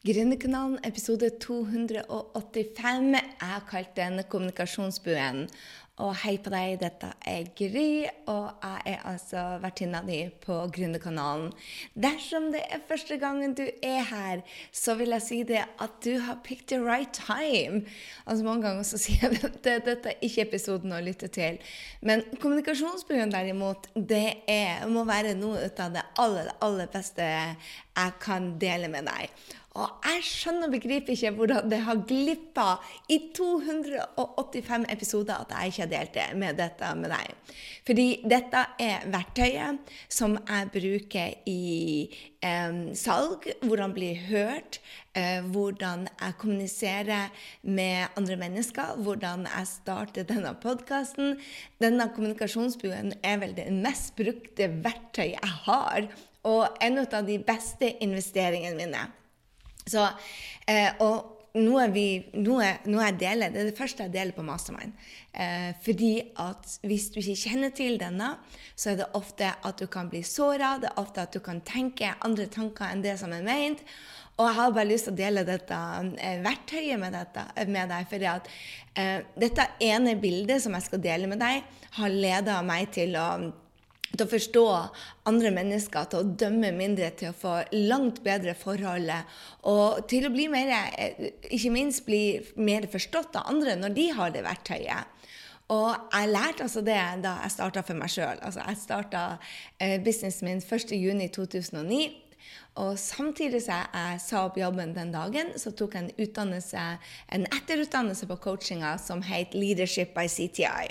Gründerkanalen episode 285. Jeg har kalt den Kommunikasjonsbuen. Og hei på deg, dette er Gry, og jeg er altså vertinna di på Gründerkanalen. Dersom det er første gangen du er her, så vil jeg si det at du har picked the right time. Altså Mange ganger så sier jeg at dette er ikke episoden å lytte til. Men kommunikasjonsbuen derimot, det er, må være noe av det aller, aller beste jeg kan dele med deg. Og jeg skjønner og begriper ikke hvordan det har glippa i 285 episoder at jeg ikke har delt det med dette med deg. Fordi dette er verktøyet som jeg bruker i eh, salg, hvordan blir hørt, eh, hvordan jeg kommuniserer med andre mennesker, hvordan jeg starter denne podkasten. Denne kommunikasjonsbuen er vel det mest brukte verktøyet jeg har, og en av de beste investeringene mine. Så, eh, og noe, vi, noe, noe, jeg deler, det er det første jeg deler på Mastermind. Eh, fordi at hvis du ikke kjenner til denne, så er det ofte at du kan bli såra. Det er ofte at du kan tenke andre tanker enn det som er meint. Og jeg har bare lyst til å dele dette eh, verktøyet med, dette, med deg. fordi at eh, dette ene bildet som jeg skal dele med deg, har leda meg til å til å forstå andre mennesker, til å dømme mindre, til å få langt bedre forhold. Og til å bli mer, eh, ikke minst bli mer forstått av andre når de har det verktøyet. Og jeg lærte altså det da jeg starta for meg sjøl. Altså jeg starta eh, businessen min 1.6.2009. Og samtidig som jeg sa opp jobben den dagen, så tok jeg en, utdannelse, en etterutdannelse på coachinga som het Leadership by CTI.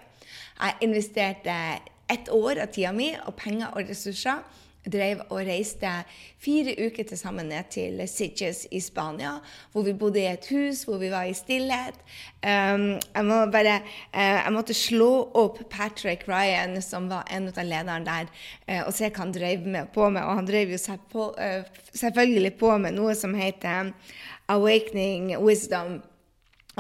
Jeg investerte ett år av tida mi og penger og ressurser drev og reiste fire uker til sammen ned til Sitges i Spania, hvor vi bodde i et hus, hvor vi var i stillhet. Um, jeg, må bare, uh, jeg måtte slå opp Patrick Ryan, som var en av lederne der, uh, og se hva han drev med, på med. Og han drev jo uh, selvfølgelig på med noe som heter Awakening Wisdom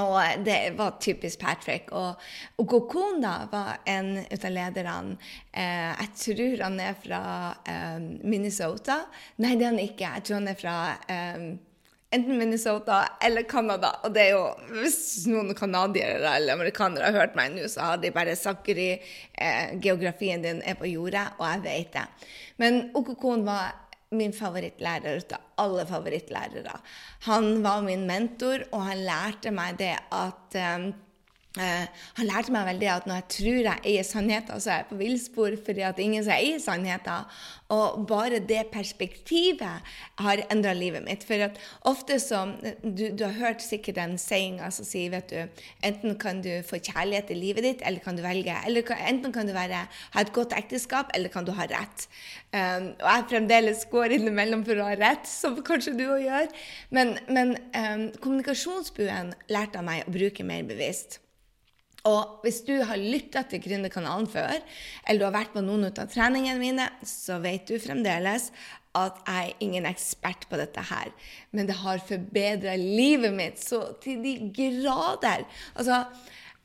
og det var typisk Patrick. Og, og Gokona var en av lederne. Eh, jeg tror han er fra eh, Minnesota. Nei, det er han ikke. Jeg tror han er fra eh, enten Minnesota eller Canada. Og det er jo, hvis noen canadiere eller amerikanere har hørt meg nå, så har de bare sagt eh, geografien din er på jordet, og jeg vet det. Men Okokon var min favorittlærer av alle favorittlærere. Han var min mentor, og han lærte meg det at um, han lærte meg veldig at når jeg tror jeg eier sannheter, så er jeg på villspor fordi at ingen som eier sannheter. Og bare det perspektivet har endra livet mitt. For at ofte så du, du, har hørt sikkert den sayinga som sier vet du, enten kan du få kjærlighet i livet ditt, eller kan du velge. Eller enten kan du være, ha et godt ekteskap, eller kan du ha rett. Um, og jeg fremdeles går innimellom for å ha rett, som kanskje du òg gjør. Men, men um, kommunikasjonsbuen lærte meg å bruke mer bevisst. Og hvis du har lytta til Gründerkanalen før, eller du har vært på noen av treningene mine, så vet du fremdeles at jeg er ingen ekspert på dette her. Men det har forbedra livet mitt så til de grader. Altså,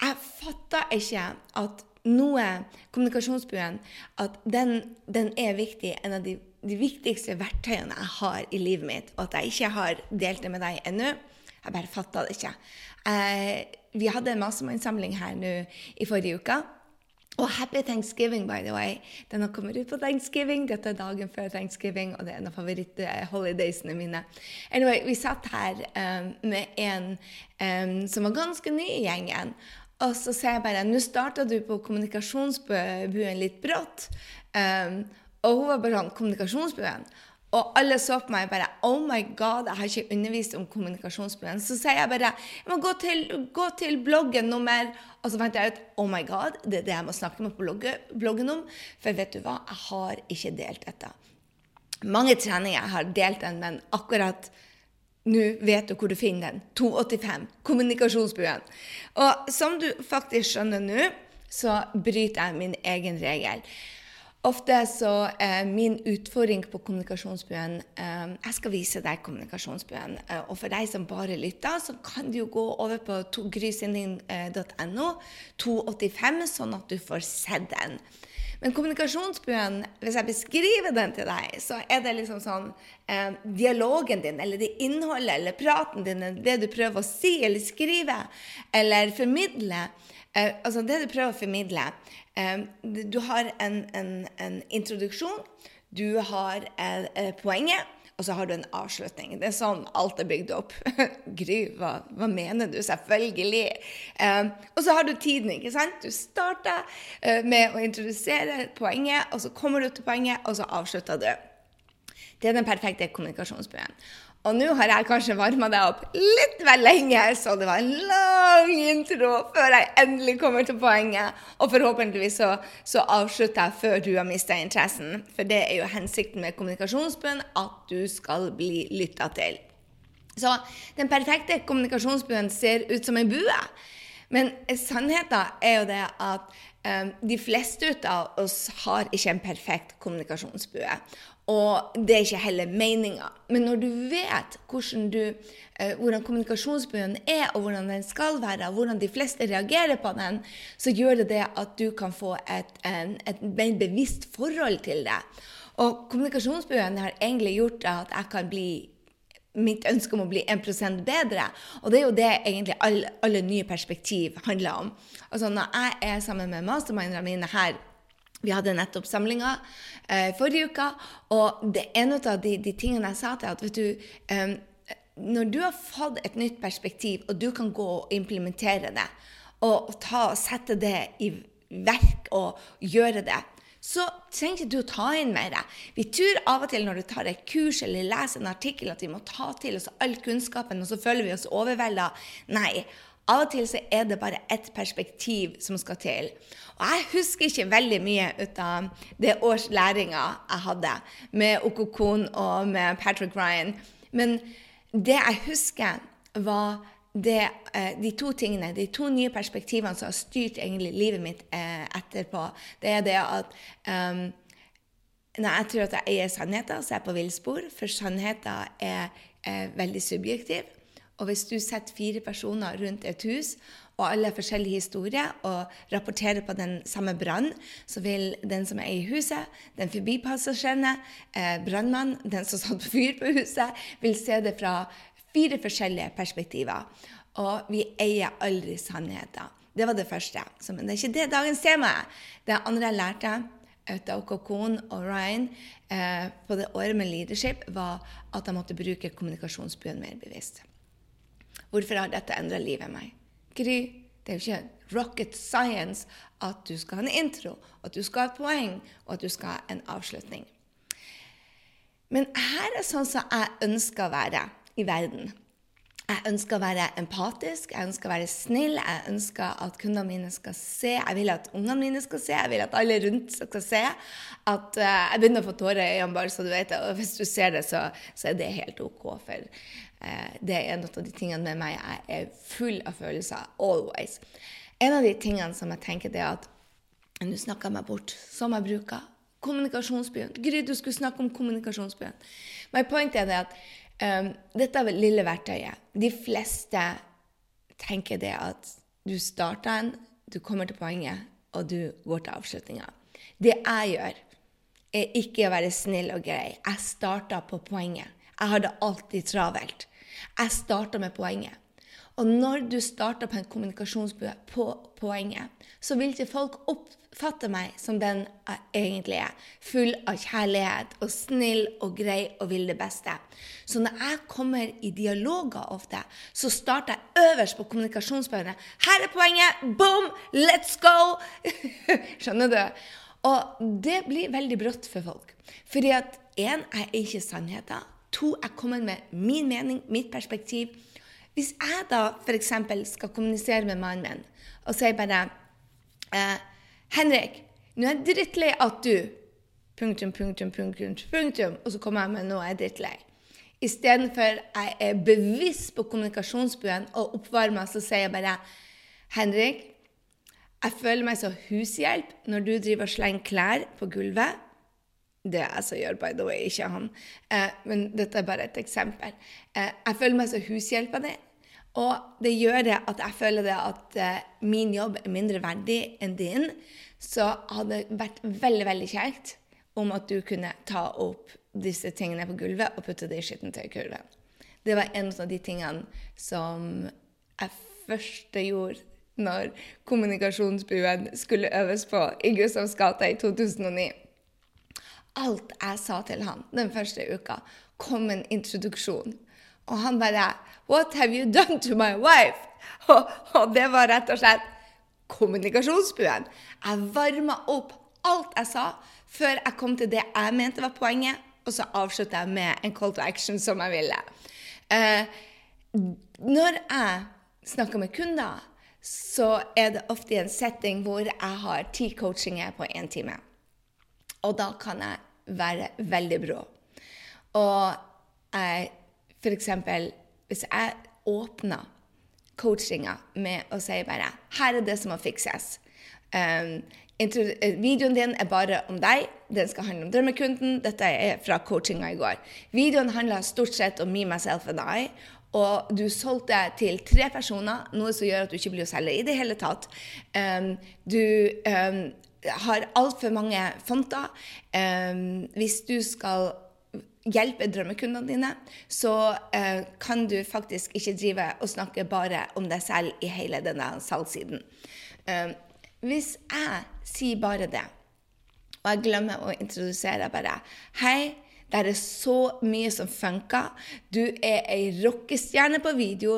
jeg fatter ikke at noe Kommunikasjonsbuen at den, den er viktig. En av de, de, viktigste verktøyene jeg har i livet mitt, og at jeg ikke har delt det med deg ennå. Jeg bare fatta det ikke. Eh, vi hadde en mastermind-samling her nå i forrige uke. Og happy thanksgiving, by the way. Den har kommet ut på thanksgiving. Dette er dagen før thanksgiving, og det er en av favoritt-holidaysene mine. Anyway, Vi satt her um, med en um, som var ganske ny i gjengen. Og så ser jeg bare Nå starta du på kommunikasjonsbuen litt brått. Um, og hun var bare sånn Kommunikasjonsbuen? Og alle så på meg bare Oh my God, jeg har ikke undervist om kommunikasjonsproblem. Så sier jeg bare jeg må gå til, gå til bloggen nummer Og så fant jeg ut Oh my God, det er det jeg må snakke med på bloggen om. For vet du hva, jeg har ikke delt dette. Mange treninger jeg har delt den, men akkurat nå vet du hvor du finner den. 285. Kommunikasjonsbuen. Og som du faktisk skjønner nå, så bryter jeg min egen regel. Ofte så er min utfordring på kommunikasjonsbuen eh, Jeg skal vise deg kommunikasjonsbuen. Eh, og for deg som bare lytter, så kan du jo gå over på grysinning.no 285, sånn at du får sett den. Men kommunikasjonsbuen, hvis jeg beskriver den til deg, så er det liksom sånn eh, Dialogen din, eller det innholdet, eller praten din, det du prøver å si eller skrive, eller formidle. Eh, altså det du prøver å formidle. Eh, du har en, en, en introduksjon, du har eh, poenget, og så har du en avslutning. Det er sånn alt er bygd opp. Gry, hva, hva, mener du? Selvfølgelig. Um, og så har du tiden, ikke sant? Du starter uh, med å introdusere poenget, og så kommer du til poenget, og så avslutter du. Det er den perfekte kommunikasjonsbuen. Og nå har jeg kanskje varma deg opp litt vel lenge, så det var en lang intro før jeg endelig kommer til poenget. Og forhåpentligvis så, så avslutter jeg før du har mista interessen. For det er jo hensikten med kommunikasjonsbunn, at du skal bli lytta til. Så den perfekte kommunikasjonsbuen ser ut som en bue. Men sannheten er jo det at um, de fleste av oss har ikke en perfekt kommunikasjonsbue. Og det er ikke heller meninga. Men når du vet hvordan, du, eh, hvordan kommunikasjonsbuen er, og hvordan den skal være, og hvordan de fleste reagerer på den, så gjør det det at du kan få et, en, et mer bevisst forhold til det. Og kommunikasjonsbuen har egentlig gjort at jeg kan bli mitt ønske om å bli 1% bedre. Og det er jo det egentlig alle, alle nye perspektiv handler om. Altså Når jeg er sammen med mastermindene mine her vi hadde nettopp samlinga eh, forrige uke, og det er en av de, de, tingene jeg sa til at vet du, eh, Når du har fått et nytt perspektiv, og du kan gå og implementere det, og ta, sette det i verk og gjøre det, så trenger ikke du å ta inn mer. Vi tror av og til når du tar et kurs eller leser en artikkel, at vi må ta til oss all kunnskapen, og så føler vi oss overvelda. Nei. Av og til så er det bare ett perspektiv som skal til. Og jeg husker ikke veldig mye ut av det års læringa jeg hadde med Okokon og med Patrick Ryan. Men det jeg husker, var det, eh, de to tingene, de to nye perspektivene som har styrt egentlig livet mitt eh, etterpå. Det er det at um, når jeg tror at jeg eier sannheten, så er jeg på villspor. For sannheten er, er veldig subjektiv. Og hvis du setter fire personer rundt et hus, og alle har forskjellige historier, og rapporterer på den samme brann, så vil den som er i huset, den forbipassasjerene, eh, brannmannen, den som satt på fyr på huset, vil se det fra fire forskjellige perspektiver. Og vi eier aldri sannheter. Det var det første. Men det er ikke det dagens tema er. Det andre jeg lærte ut av Kokon og Ryan eh, på det året med leadership, var at jeg måtte bruke kommunikasjonsbuen mer bevisst. Hvorfor har dette endra livet meg? Gry, det er jo ikke rocket science at du skal ha en intro, at du skal ha et poeng, og at du skal ha en avslutning. Men her er sånn som jeg ønsker å være i verden. Jeg ønsker å være empatisk, jeg ønsker å være snill, jeg ønsker at kundene mine skal se. Jeg vil at ungene mine skal se, jeg vil at alle rundt skal se. At uh, Jeg begynner å få tårer i øynene, bare så du vet det. Og hvis du ser det, så, så er det helt OK. For Eh, det er en av de tingene med meg. Jeg er full av følelser. Always. En av de tingene som jeg tenker, det er at Nå snakker jeg meg bort, som jeg bruker. Kommunikasjonsbyen. Gry, du skulle snakke om kommunikasjonsbyen. My point er det at um, dette er lille verktøyet. De fleste tenker det at du starter en, du kommer til poenget, og du går til avslutninga. Det jeg gjør, er ikke å være snill og grei. Jeg starter på poenget. Jeg har det alltid travelt. Jeg starter med poenget. Og når du starter på en kommunikasjonsbue på poenget, så vil ikke folk oppfatte meg som den jeg egentlig er. Full av kjærlighet og snill og grei og vil det beste. Så når jeg kommer i dialoger ofte, så starter jeg øverst på kommunikasjonsbøyene. Her er poenget! Boom! Let's go! Skjønner du? Og det blir veldig brått for folk. Fordi at én, jeg er ikke sannheten. To, jeg kommer med min mening, mitt perspektiv. Hvis jeg da f.eks. skal kommunisere med mannen min og sier bare eh, 'Henrik, nå er jeg drittlei at du Punktum, punktum, punktum, punktum. Og så kommer jeg med 'nå er jeg drittlei'. Istedenfor jeg er bevisst på kommunikasjonsbuen og oppvarmer, så sier jeg bare 'Henrik, jeg føler meg som hushjelp når du driver og slenger klær på gulvet.' Det jeg som gjør, by the way, ikke han. Eh, men dette er bare et eksempel. Eh, jeg føler meg som hushjelpa di. Og det gjør det at jeg føler det at eh, min jobb er mindre verdig enn din. Så hadde det vært veldig, veldig kjekt om at du kunne ta opp disse tingene på gulvet og putte det i skittentøykurven. Det var en av de tingene som jeg først gjorde når kommunikasjonsbuen skulle øves på i Gustavs gate i 2009. Alt jeg sa til han den første uka, kom en introduksjon. Og han bare What have you done to my wife? Og, og det var rett og slett kommunikasjonsbuen. Jeg varma opp alt jeg sa, før jeg kom til det jeg mente var poenget, og så avslutta jeg med en call to action som jeg ville. Eh, når jeg snakker med kunder, så er det ofte i en setting hvor jeg har ti coachinger på én time. Og da kan jeg være veldig brå. Og jeg, eksempel, hvis jeg åpner coachinga med å si bare Her er det som må fikses. Um, Videoen din er bare om deg. Den skal handle om drømmekunden. Dette er fra coachinga i går. Videoen handler stort sett om me, myself and I og du solgte til tre personer, noe som gjør at du ikke blir å selge i det hele tatt. Um, du um, har altfor mange fonter. Um, hvis du skal hjelpe drømmekundene dine, så uh, kan du faktisk ikke drive og snakke bare om deg selv i hele denne salgssiden. hvis jeg sier bare det, og jeg glemmer å introdusere bare Hei, det er så mye som funker. Du er ei rockestjerne på video.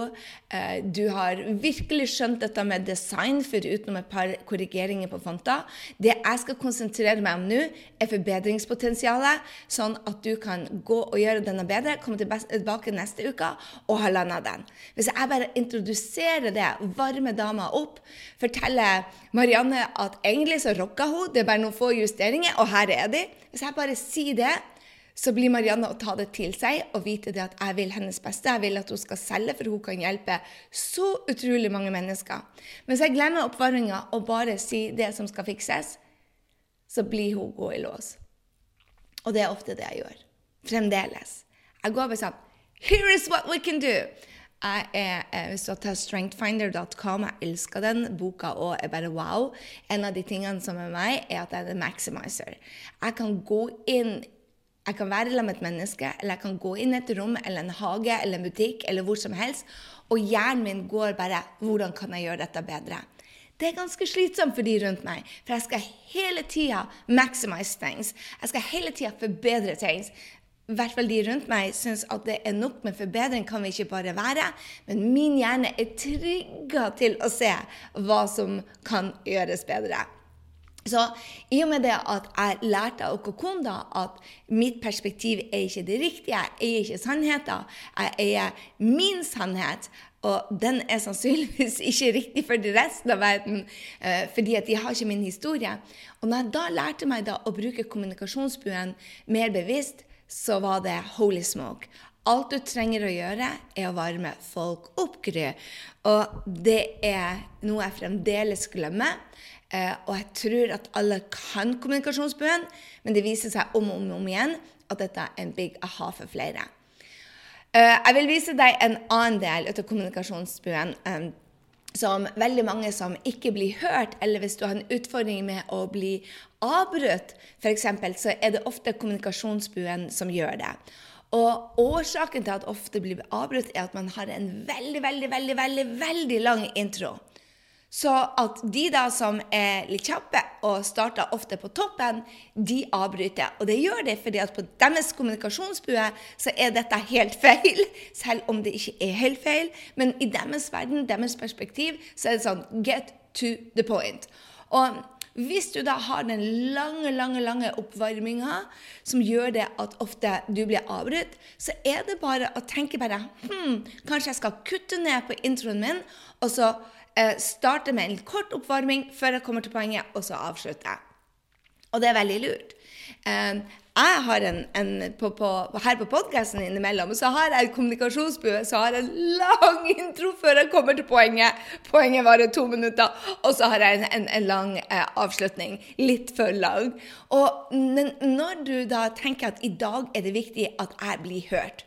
Eh, du har virkelig skjønt dette med design, foruten et par korrigeringer på fonter. Det jeg skal konsentrere meg om nå, er forbedringspotensialet, sånn at du kan gå og gjøre denne bedre, komme tilbake neste uke og ha landa den. Hvis jeg bare introduserer det, varmer dama opp, forteller Marianne at egentlig så rocker hun, det er bare noen få justeringer, og her er de. Hvis jeg bare sier det, så blir Marianne å ta det til seg og vite det at jeg vil hennes beste. Jeg vil at hun skal selge, for hun kan hjelpe så utrolig mange mennesker. Mens jeg glemmer oppvarminga og bare sier det som skal fikses, så blir hun gå i lås. Og det er ofte det jeg gjør. Fremdeles. Jeg går bare sånn Here is what we can do! Jeg er, eh, hvis du tar strengthfinder.com, jeg elsker den boka og er bare wow. En av de tingene som er meg, er at jeg er en maximizer. Jeg kan gå inn jeg kan være sammen med et menneske, eller jeg kan gå inn i et rom eller en hage eller en butikk eller hvor som helst, og hjernen min går bare 'Hvordan kan jeg gjøre dette bedre?' Det er ganske slitsomt for de rundt meg, for jeg skal hele tida maximize things. Jeg skal hele tida forbedre ting. I hvert fall de rundt meg syns at det er nok med forbedring, kan vi ikke bare være. Men min hjerne er trygga til å se hva som kan gjøres bedre. Så i og med det at jeg lærte av Okokonda at mitt perspektiv er ikke det riktige, jeg eier ikke sannheten, jeg eier min sannhet, og den er sannsynligvis ikke riktig for resten av verden, eh, fordi at de har ikke min historie. Og når jeg da lærte meg da å bruke kommunikasjonsbuen mer bevisst, så var det holy smoke. Alt du trenger å gjøre, er å varme folk opp, Gry. Og det er noe jeg fremdeles glemmer. Eh, og jeg tror at alle kan kommunikasjonsbuen, men det viser seg om og om, om, igjen at dette er en big aha for flere. Eh, jeg vil vise deg en annen del av kommunikasjonsbuen. Eh, som veldig mange som ikke blir hørt, eller hvis du har en utfordring med å bli avbrutt, f.eks., så er det ofte kommunikasjonsbuen som gjør det. Og årsaken til at ofte blir avbrutt, er at man har en veldig, veldig, veldig, veldig, veldig lang intro. Så at de da som er litt kjappe og starter ofte på toppen, de avbryter. Og det gjør de fordi at på deres kommunikasjonsbue så er dette helt feil, selv om det ikke er helt feil. Men i deres verden, deres perspektiv, så er det sånn get to the point. Og hvis du da har den lange, lange lange oppvarminga som gjør det at ofte du blir avbrutt, så er det bare å tenke bare hm, Kanskje jeg skal kutte ned på introen min, og så eh, starte med en kort oppvarming før jeg kommer til poenget, og så avslutter jeg. Og det er veldig lurt. Eh, jeg har en, en på, på, Her på podkasten innimellom så har jeg kommunikasjonsbue så har jeg en lang intro før jeg kommer til poenget. Poenget varer to minutter. Og så har jeg en, en, en lang eh, avslutning. Litt for lang. Og når du da tenker at i dag er det viktig at jeg blir hørt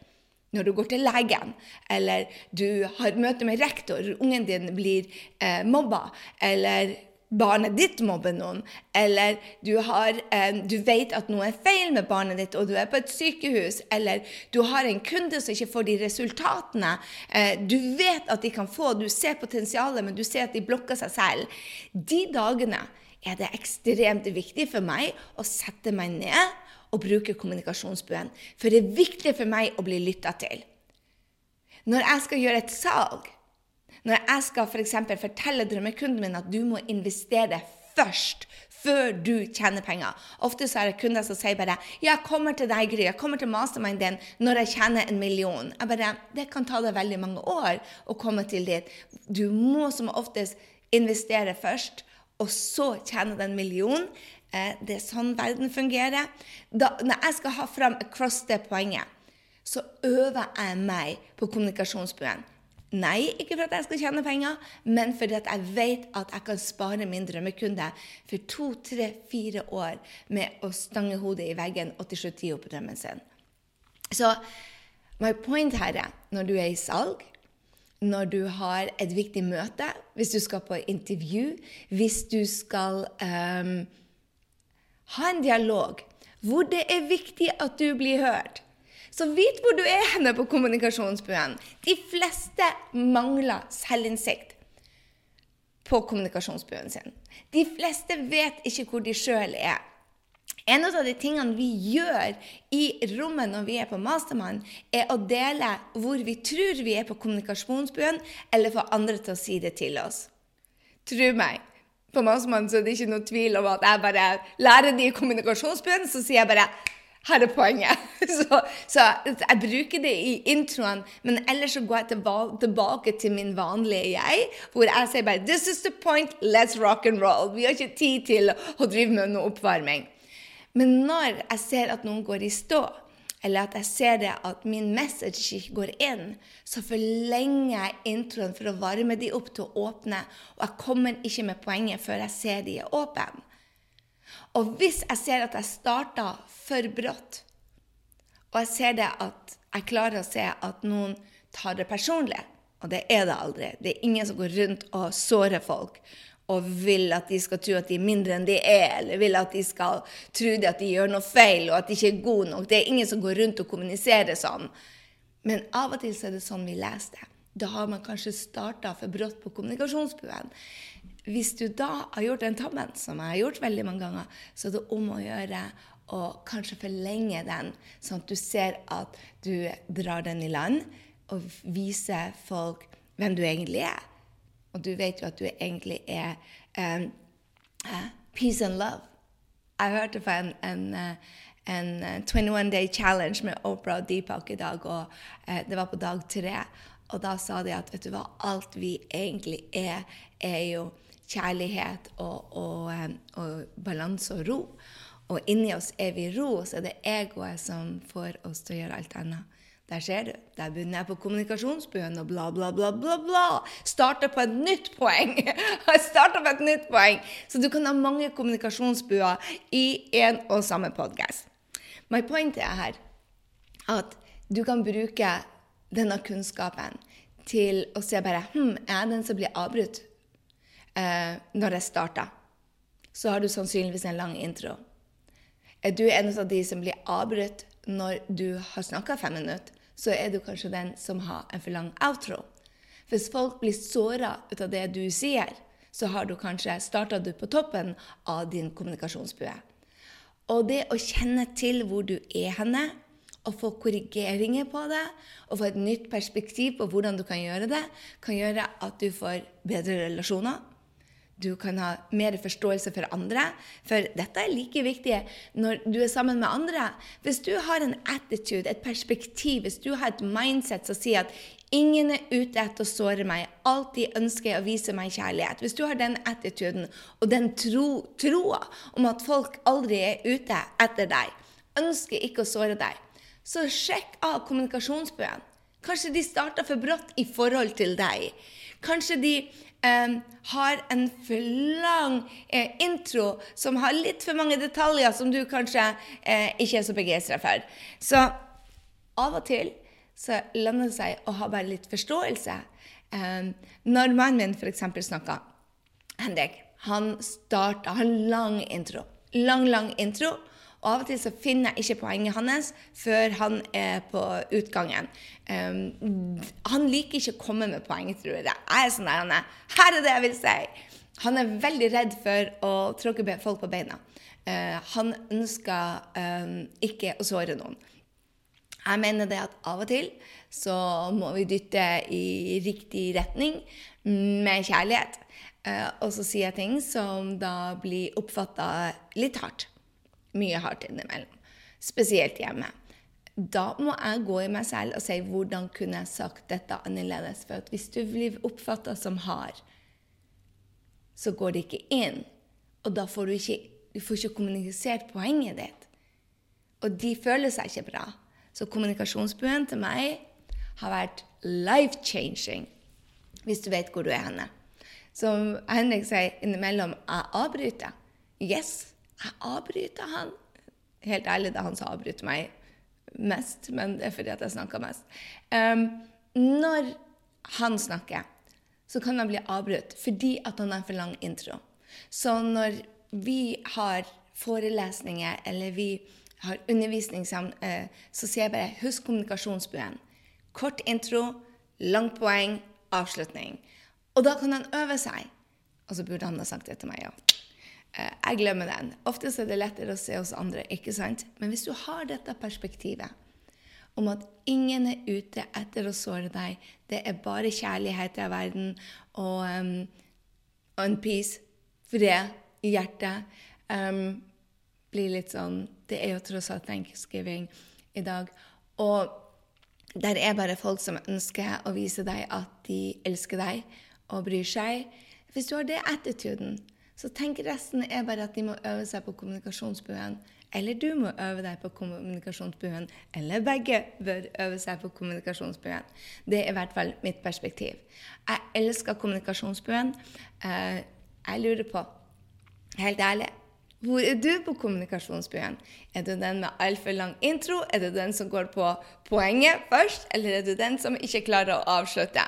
når du går til legen, eller du har møte med rektor, ungen din blir eh, mobba, eller barnet ditt mobber noen, eller du, har, eh, du, vet at noe er feil med barnet ditt, og du er på et sykehus, eller du har en kunde som ikke får de resultatene eh, du vet at de kan få, du ser potensialet, men du ser at de blokker seg selv. De dagene er det ekstremt viktig for meg å sette meg ned og bruke kommunikasjonsbuen. For det er viktig for meg å bli lytta til. Når jeg skal gjøre et salg, når jeg skal f.eks. For fortelle drømmekunden min at du må investere først før du tjener penger. Ofte så er det kunder som sier bare 'Jeg kommer til deg, Gry. Jeg kommer til mastermind din når jeg tjener en million.' Jeg bare, Det kan ta deg veldig mange år å komme til dit. Du må som oftest investere først, og så tjene den millionen. Eh, det er sånn verden fungerer. Da, når jeg skal ha fram across det poenget, så øver jeg meg på kommunikasjonsbuen. Nei, ikke for at jeg skal tjene penger, men fordi at jeg vet at jeg kan spare min drømmekunde for to, tre, fire år med å stange hodet i veggen og til slutt gi opp drømmen sin. Så my point her er når du er i salg, når du har et viktig møte, hvis du skal på intervju, hvis du skal um, ha en dialog hvor det er viktig at du blir hørt. Så vit hvor du er henne på kommunikasjonsbuen. De fleste mangler selvinnsikt på kommunikasjonsbuen sin. De fleste vet ikke hvor de sjøl er. En av de tingene vi gjør i rommet når vi er på Mastermann, er å dele hvor vi tror vi er på kommunikasjonsbuen, eller få andre til å si det til oss. Tro meg, på Mastermann så er det ikke noe tvil om at jeg bare lærer de kommunikasjonsbuen, så sier jeg bare her er poenget. Så, så, jeg bruker det i introen, men ellers så går jeg tilbake til min vanlige jeg, hvor jeg sier bare This is the point, let's rock and roll. Vi har ikke tid til å drive med noe oppvarming. Men når jeg ser at noen går i stå, eller at jeg ser det at min message ikke går inn, så forlenger jeg introen for å varme de opp til å åpne, og jeg kommer ikke med poenget før jeg ser de er åpne. Og hvis jeg ser at jeg starta for brått, og jeg ser det at jeg klarer å se at noen tar det personlig, og det er det aldri. Det er ingen som går rundt og sårer folk og vil at de skal tro at de er mindre enn de er, eller vil at de skal tro at de gjør noe feil, og at de ikke er gode nok. Det er ingen som går rundt og kommuniserer sånn. Men av og til så er det sånn vi leser det. Da har man kanskje starta for brått på kommunikasjonsbuen. Hvis du da har gjort den tabben, som jeg har gjort veldig mange ganger, så er det om å gjøre å kanskje forlenge den, sånn at du ser at du drar den i land, og viser folk hvem du egentlig er. Og du vet jo at du egentlig er um, uh, peace and love. Jeg hørte på en, en, uh, en 21 uh, Day Challenge med Oprah og Deepak i dag, og uh, det var på dag tre. Og da sa de at vet du hva, alt vi egentlig er, er jo kjærlighet og, og, um, og balanse og ro. Og inni oss er vi ro, så det er egoet som får oss til å gjøre alt annet. Der ser du. Der begynner jeg på kommunikasjonsbuen og bla, bla, bla, bla. bla. Starter på et nytt poeng. Starter på et nytt poeng. Så du kan ha mange kommunikasjonsbuer i en og samme podkast. My point er her at du kan bruke denne kunnskapen til å se bare hm, Er jeg den som blir avbrutt eh, når jeg starter? Så har du sannsynligvis en lang intro. Er du en av de som blir avbrutt når du har snakka fem minutter? Så er du kanskje den som har en for lang outro. Hvis folk blir såra ut av det du sier, så har du kanskje starta på toppen av din kommunikasjonsbue. Og det å kjenne til hvor du er henne, og få korrigeringer på det, og få et nytt perspektiv på hvordan du kan gjøre det, kan gjøre at du får bedre relasjoner, du kan ha mer forståelse for andre. For dette er like viktig når du er sammen med andre. Hvis du har en attitude, et perspektiv, hvis du har et mindset som sier at ingen er ute etter å såre meg, alltid ønsker jeg å vise meg kjærlighet. Hvis du har den attituden og den tro, troa om at folk aldri er ute etter deg, ønsker ikke å såre deg, så sjekk av kommunikasjonsbøen. Kanskje de starta for brått i forhold til deg. Kanskje de Um, har en for lang eh, intro som har litt for mange detaljer som du kanskje eh, ikke er så begeistra for. Så av og til så lønner det seg å ha bare litt forståelse. Um, når mannen min f.eks. snakker Henrik, han starta har lang intro. Lang, lang intro. Og av og til så finner jeg ikke poenget hans før han er på utgangen. Um, han liker ikke å komme med poeng, tror jeg. Jeg er sånn der, han er, Her er det jeg vil si! Han er veldig redd for å tråkke folk på beina. Uh, han ønsker um, ikke å såre noen. Jeg mener det at av og til så må vi dytte i riktig retning med kjærlighet. Uh, og så sier jeg ting som da blir oppfatta litt hardt. Mye hardt innimellom. Spesielt hjemme. Da må jeg gå i meg selv og si hvordan kunne jeg sagt dette annerledes. For hvis du blir oppfatta som hard, så går det ikke inn. Og da får du ikke, du får ikke kommunisert poenget ditt. Og de føler seg ikke bra. Så kommunikasjonsbuen til meg har vært life-changing, hvis du vet hvor du er henne. Som Henrik sier innimellom, jeg avbryter. Yes, jeg avbryter han. Helt ærlig, det er han som avbryter meg mest, men det er fordi at jeg snakker mest. Um, når han snakker, så kan han bli avbrutt fordi at han har for lang intro. Så når vi har forelesninger eller vi har undervisning sammen, eh, så sier jeg bare husk kommunikasjonsbuen. Kort intro, langt poeng, avslutning. Og da kan han øve seg. Og så burde han ha sagt det til meg òg. Eh, jeg glemmer den. Ofte er det lettere å se oss andre, ikke sant? Men hvis du har dette perspektivet om at ingen er ute etter å såre deg. Det er bare kjærlighet i verden og, um, en peace, fred i hjertet. Um, blir litt sånn Det er jo tross alt thanksgiving i dag. Og der er bare folk som ønsker å vise deg at de elsker deg og bryr seg. Hvis du har det attituden, så tenk resten er bare at de må øve seg på kommunikasjonsbuen eller du må øve deg på kommunikasjonsbuen, eller begge bør øve seg på kommunikasjonsbuen. Det er i hvert fall mitt perspektiv. Jeg elsker kommunikasjonsbuen. Eh, jeg lurer på, helt ærlig, hvor er du på kommunikasjonsbuen? Er du den med altfor lang intro? Er du den som går på poenget først? Eller er du den som ikke klarer å avslutte?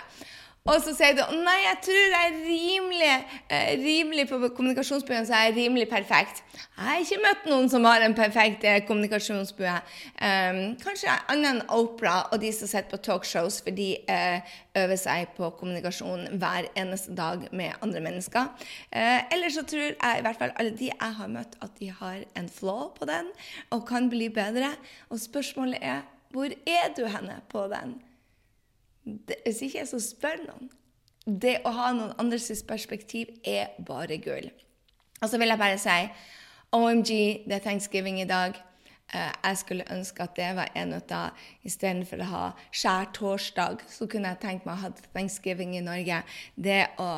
Og så sier du nei, jeg tror jeg er rimelig, eh, rimelig på kommunikasjonsbuen, så er jeg rimelig perfekt. Jeg har ikke møtt noen som har en perfekt eh, kommunikasjonsbue. Um, kanskje annet enn Opera og de som sitter på talkshows, for de uh, øver seg på kommunikasjon hver eneste dag med andre mennesker. Uh, eller så tror jeg i hvert fall alle de jeg har møtt, at de har en flaw på den og kan bli bedre. Og spørsmålet er hvor er du henne på den? Hvis ikke, så spør noen. Det å ha noen andres perspektiv er bare gull. Og så vil jeg bare si OMG, det er thanksgiving i dag. Uh, jeg skulle ønske at det var en av de Istedenfor å ha skjærtorsdag, så kunne jeg tenkt meg å ha thanksgiving i Norge. Det å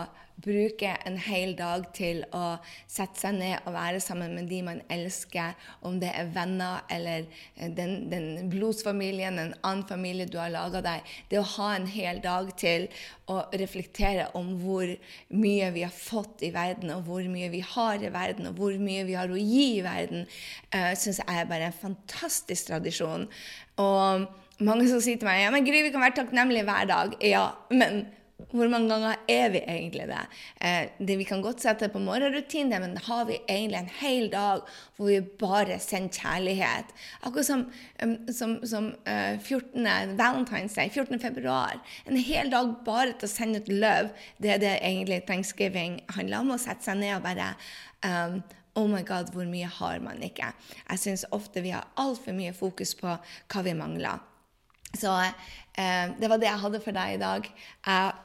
bruke en hel dag til å sette seg ned og være sammen med de man elsker, om det er venner eller eh, den, den blodsfamilien, en annen familie du har laga deg. Det å ha en hel dag til å reflektere om hvor mye vi har fått i verden, og hvor mye vi har i verden, og hvor mye vi har å gi i verden, uh, eh, syns jeg er bare en fantastisk tradisjon. Og mange som sier til meg ja, men Gry, vi kan være takknemlige hver dag. Ja, men hvor mange ganger er vi egentlig det? Eh, det vi kan godt sette på morgenrutine, men har vi egentlig en hel dag hvor vi bare sender kjærlighet? Akkurat som, um, som, som uh, 14. Valentine's Day, 14. februar. En hel dag bare til å sende ut love. Det er det egentlig thanksgiving handler om. Å sette seg ned og bare um, Oh my God, hvor mye har man ikke? Jeg syns ofte vi har altfor mye fokus på hva vi mangler. Så eh, det var det jeg hadde for deg i dag. Jeg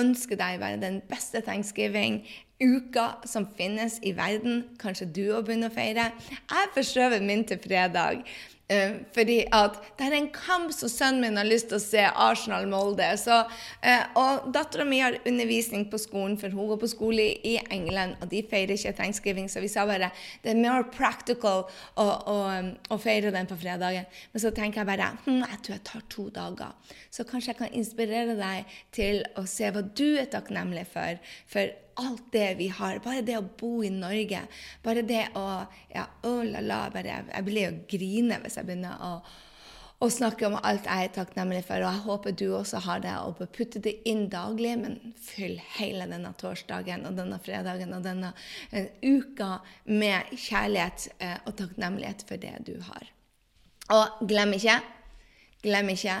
ønsker deg være den beste thanksgiving-uka som finnes i verden. Kanskje du òg begynner å feire. Jeg forskjøver min til fredag. Uh, fordi at det er en kamp som sønnen min har lyst til å se Arsenal-Molde. Uh, og dattera mi har undervisning på skolen, for hun går på skole i England, og de feirer ikke thanksgiving, så vi sa bare det er mer practical å, å, å feire den på fredagen. Men så tenker jeg bare hm, jeg tror jeg tar to dager. Så kanskje jeg kan inspirere deg til å se hva du er takknemlig for. for alt det vi har. Bare det å bo i Norge. Bare det å ja, oh la la, bare, Jeg blir jo grine hvis jeg begynner å, og snakke om alt jeg er takknemlig for. Og jeg håper du også har det, og putte det inn daglig, men fyll hele denne torsdagen og denne fredagen og denne uh, uka med kjærlighet uh, og takknemlighet for det du har. Og glem ikke, glem ikke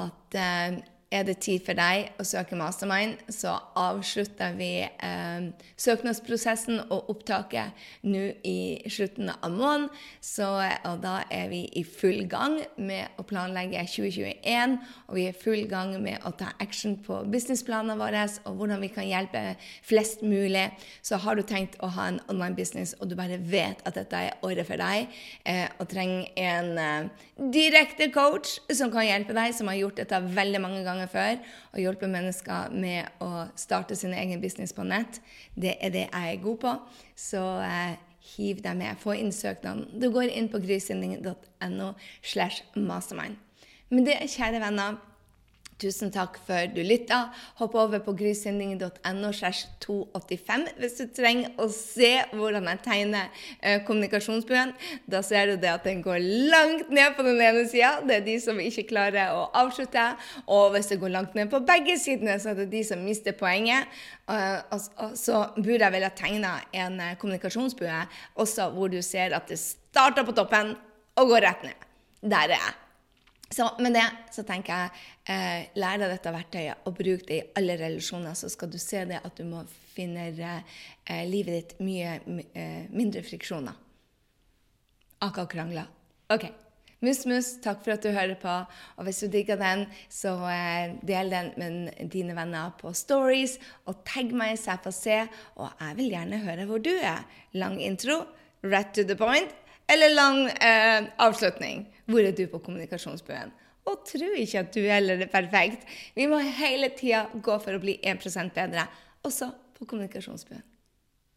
at uh, er det tid for deg å søke mastermind, så avslutter vi eh, søknadsprosessen og opptaket nå i slutten av måneden. Så, og da er vi i full gang med å planlegge 2021, og vi er i full gang med å ta action på businessplanene våre og hvordan vi kan hjelpe flest mulig. Så har du tenkt å ha en online business, og du bare vet at dette er året for deg, eh, og trenger en eh, direkte coach som kan hjelpe deg, som har gjort dette veldig mange ganger ganger før og hjulpet mennesker med å starte sin egen business på nett. Det er det jeg er god på. Så eh, hiv deg med. Få inn søknaden. Du går inn på grysynding.no slash mastermind. Men det, kjære venner, Tusen takk for du lytta. Hopp over på grysyndingen.no 285 hvis du trenger å se hvordan jeg tegner eh, kommunikasjonsbuen. Da ser du det at den går langt ned på den ene sida. Det er de som ikke klarer å avslutte. Og hvis det går langt ned på begge sidene, så er det de som mister poenget. Og, og, så burde jeg ha tegna en uh, kommunikasjonsbue også hvor du ser at det starter på toppen og går rett ned. Der er jeg. Så med det så tenker jeg eh, lær deg dette verktøyet og bruk det i alle relasjoner, så skal du se det at du må finne eh, livet ditt mye eh, mindre friksjoner. Akkurat krangler. OK. Mus, mus, takk for at du hører på. Og hvis du digger den, så eh, del den med dine venner på Stories. Og tagg meg så jeg får se. Og jeg vil gjerne høre hvor du er. Lang intro, right to the point, eller lang eh, avslutning. Hvor er du på kommunikasjonsbuen? Og tro ikke at du heller er perfekt. Vi må hele tida gå for å bli 1% bedre, også på kommunikasjonsbuen.